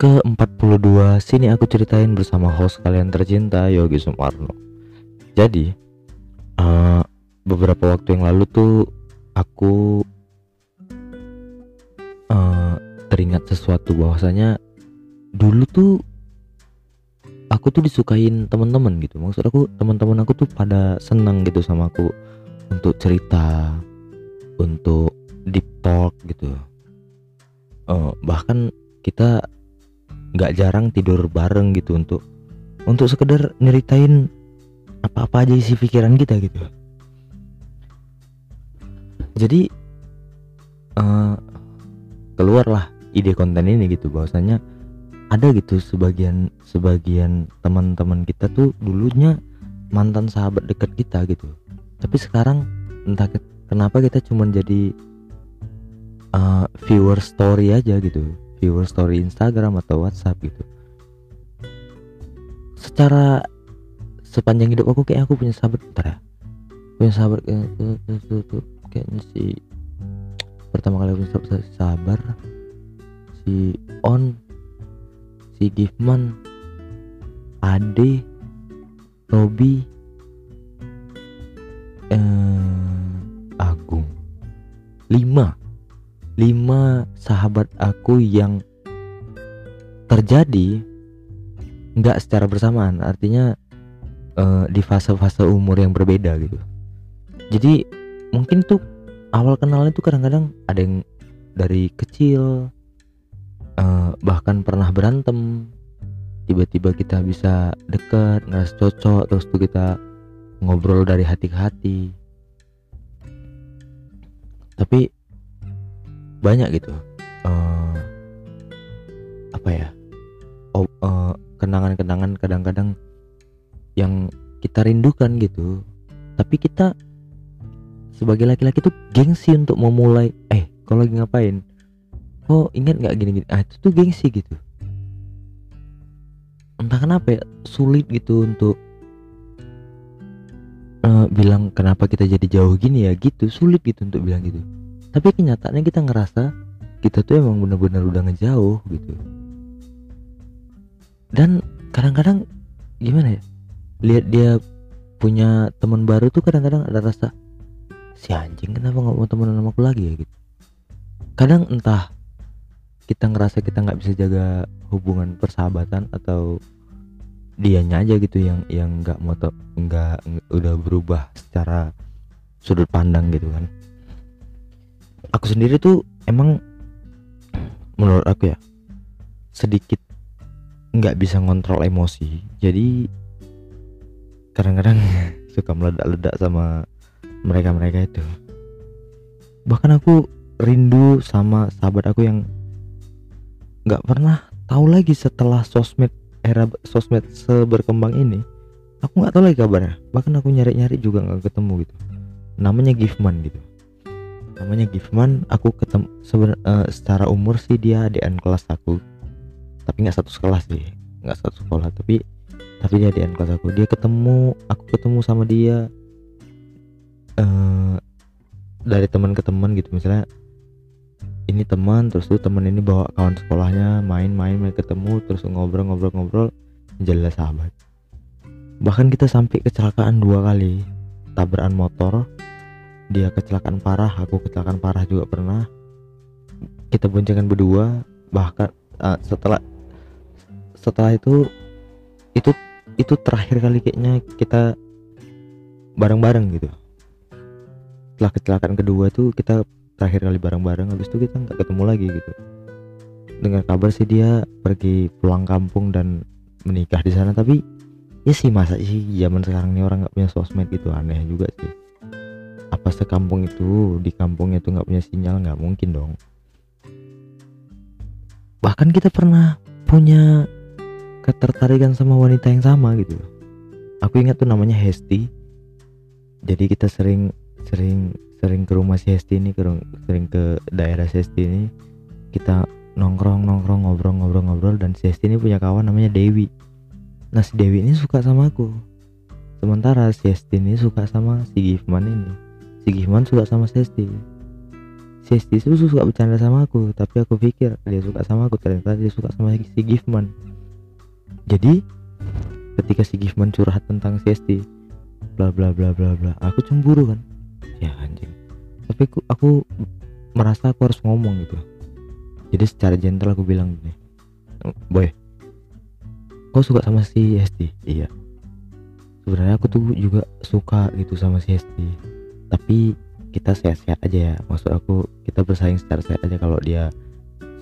ke-42 Sini aku ceritain bersama host kalian tercinta Yogi Sumarno. Jadi uh, Beberapa waktu yang lalu tuh Aku uh, Teringat sesuatu bahwasanya Dulu tuh Aku tuh disukain teman-teman gitu. Maksud aku teman-teman aku tuh pada senang gitu sama aku Untuk cerita Untuk deep talk gitu. Uh, Bahkan kita nggak jarang tidur bareng gitu untuk untuk sekedar nyeritain apa-apa aja isi pikiran kita gitu. Jadi uh, keluarlah ide konten ini gitu bahwasanya ada gitu sebagian sebagian teman-teman kita tuh dulunya mantan sahabat dekat kita gitu. Tapi sekarang entah ke, kenapa kita cuma jadi uh, viewer story aja gitu viewer story Instagram atau WhatsApp gitu. Secara sepanjang hidup aku kayak aku punya sahabat bentar ya. Punya sahabat kayak kayaknya si pertama kali punya sahabat sabar. Si On si Gifman Ade Robi eh, Agung. Lima lima sahabat aku yang terjadi nggak secara bersamaan. Artinya uh, di fase-fase umur yang berbeda gitu. Jadi mungkin tuh awal kenalnya tuh kadang-kadang ada yang dari kecil uh, bahkan pernah berantem tiba-tiba kita bisa dekat ngerasa cocok terus tuh kita ngobrol dari hati ke hati. Tapi banyak gitu. Uh, apa ya? Oh, uh, kenangan-kenangan kadang-kadang yang kita rindukan gitu. Tapi kita sebagai laki-laki tuh gengsi untuk memulai eh kalau lagi ngapain? Oh ingat nggak gini-gini? Ah itu tuh gengsi gitu. Entah kenapa ya sulit gitu untuk uh, bilang kenapa kita jadi jauh gini ya gitu. Sulit gitu untuk bilang gitu tapi kenyataannya kita ngerasa kita tuh emang bener-bener udah ngejauh gitu. Dan kadang-kadang gimana ya lihat dia punya teman baru tuh kadang-kadang ada rasa si anjing kenapa nggak mau temenan sama aku lagi ya? Gitu. Kadang entah kita ngerasa kita nggak bisa jaga hubungan persahabatan atau dianya aja gitu yang yang nggak mau nggak udah berubah secara sudut pandang gitu kan aku sendiri tuh emang menurut aku ya sedikit nggak bisa ngontrol emosi. Jadi kadang-kadang suka meledak-ledak sama mereka-mereka itu. Bahkan aku rindu sama sahabat aku yang nggak pernah tahu lagi setelah sosmed era sosmed seberkembang ini. Aku nggak tahu lagi kabarnya. Bahkan aku nyari-nyari juga nggak ketemu gitu. Namanya Gifman gitu namanya Gifman aku ketemu seben, uh, secara umur sih dia adian kelas aku. Tapi nggak satu sekolah sih nggak satu sekolah. Tapi tapi dia adian kelas aku. Dia ketemu aku ketemu sama dia uh, dari teman ke teman gitu. Misalnya ini teman terus tuh teman ini bawa kawan sekolahnya main-main main ketemu terus ngobrol-ngobrol-ngobrol menjadi sahabat. Bahkan kita sampai kecelakaan dua kali. Tabrakan motor dia kecelakaan parah aku kecelakaan parah juga pernah. Kita boncengan berdua bahkan uh, setelah setelah itu itu itu terakhir kali kayaknya kita bareng-bareng gitu. Setelah kecelakaan kedua tuh kita terakhir kali bareng-bareng habis itu kita nggak ketemu lagi gitu. Dengan kabar sih dia pergi pulang kampung dan menikah di sana tapi ya sih masa sih zaman sekarang ini orang nggak punya sosmed gitu aneh juga sih apa sekampung itu di kampungnya itu nggak punya sinyal nggak mungkin dong. Bahkan kita pernah punya ketertarikan sama wanita yang sama gitu. Aku ingat tuh namanya Hesti. Jadi kita sering sering sering ke rumah si Hesti ini sering ke daerah si Hesti ini. Kita nongkrong nongkrong ngobrol ngobrol ngobrol dan si Hesti ini punya kawan namanya Dewi. Nah si Dewi ini suka sama aku. Sementara si Hesti ini suka sama si Gifman ini si Gihman suka sama Sesti. Si Esti itu suka bercanda sama aku tapi aku pikir dia suka sama aku ternyata dia suka sama si Gifman jadi ketika si Gifman curhat tentang si Esti bla bla bla bla bla aku cemburu kan? Ya anjing. Tapi aku, aku merasa aku harus ngomong gitu. Jadi secara gentle aku bilang gini boy kau suka sama si Esti iya. Sebenarnya aku tuh juga suka gitu sama si Esti tapi kita sehat-sehat aja ya. Maksud aku kita bersaing secara sehat aja kalau dia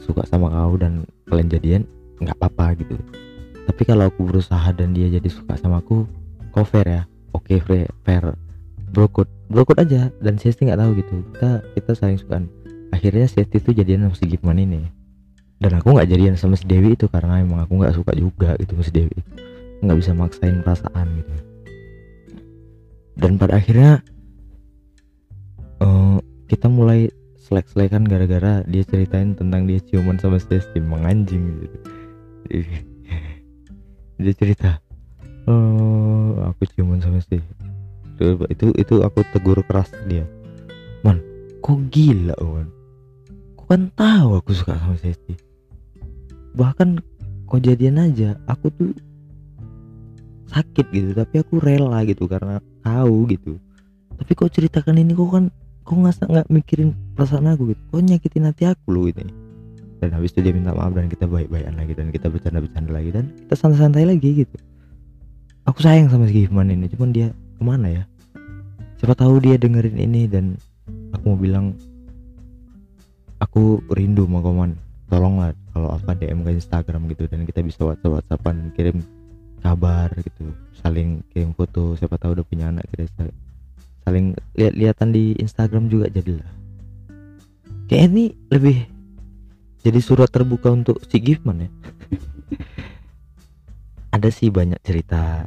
suka sama kau dan kalian jadian nggak apa-apa gitu. Tapi kalau aku berusaha dan dia jadi suka sama aku kau fair ya? Oke okay, fair fair. Brokut brokut aja dan si nggak tahu gitu. Kita kita saling suka. Akhirnya si itu jadian sama si Gipman ini. Dan aku nggak jadian sama si Dewi itu karena emang aku nggak suka juga gitu sama si Dewi. Nggak bisa maksain perasaan gitu. Dan pada akhirnya uh, kita mulai selek-selekan gara-gara dia ceritain tentang dia ciuman sama Stacey menganjing gitu. dia cerita oh aku ciuman sama Stacey itu itu aku tegur keras dia. Man kok gila man kok kan tahu aku suka sama Stacey bahkan kok jadian aja aku tuh sakit gitu tapi aku rela gitu karena tahu gitu. Tapi kok ceritakan ini kok kan kok nggak nggak mikirin perasaan aku gitu. Kok nyakitin hati aku loh ini? Dan habis itu dia minta maaf dan kita baik-baikan lagi dan kita bercanda-bercanda lagi dan kita santai-santai lagi gitu. Aku sayang sama si Gifman ini cuman dia ke mana ya? Siapa tahu dia dengerin ini dan aku mau bilang aku rindu mau koman. Tolonglah kalau apa DM ke Instagram gitu dan kita bisa WhatsApp WhatsAppan kirim kabar gitu saling kirim foto siapa tahu udah punya anak kita saling lihat-lihatan di Instagram juga jadilah kayak ini lebih jadi surat terbuka untuk si Gifman ya. Ada sih banyak cerita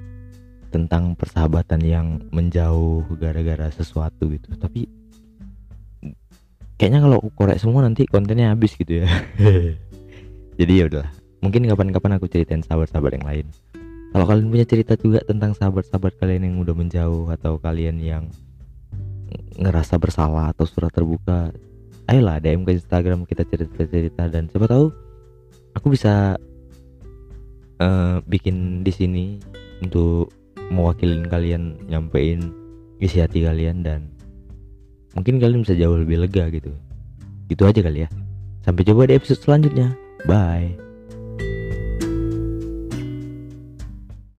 tentang persahabatan yang menjauh gara-gara sesuatu gitu. Tapi kayaknya kalau korek semua nanti kontennya habis gitu ya. Jadi ya udahlah. Mungkin kapan-kapan aku ceritain sahabat-sahabat yang lain. Kalau kalian punya cerita juga tentang sahabat-sahabat kalian yang udah menjauh atau kalian yang ngerasa bersalah atau surat terbuka ayolah DM ke Instagram kita cerita-cerita. Dan siapa tahu aku bisa uh, bikin di sini untuk mewakilin kalian nyampein isi hati kalian dan mungkin kalian bisa jauh lebih lega gitu. Gitu aja kali ya. Sampai coba di episode selanjutnya. Bye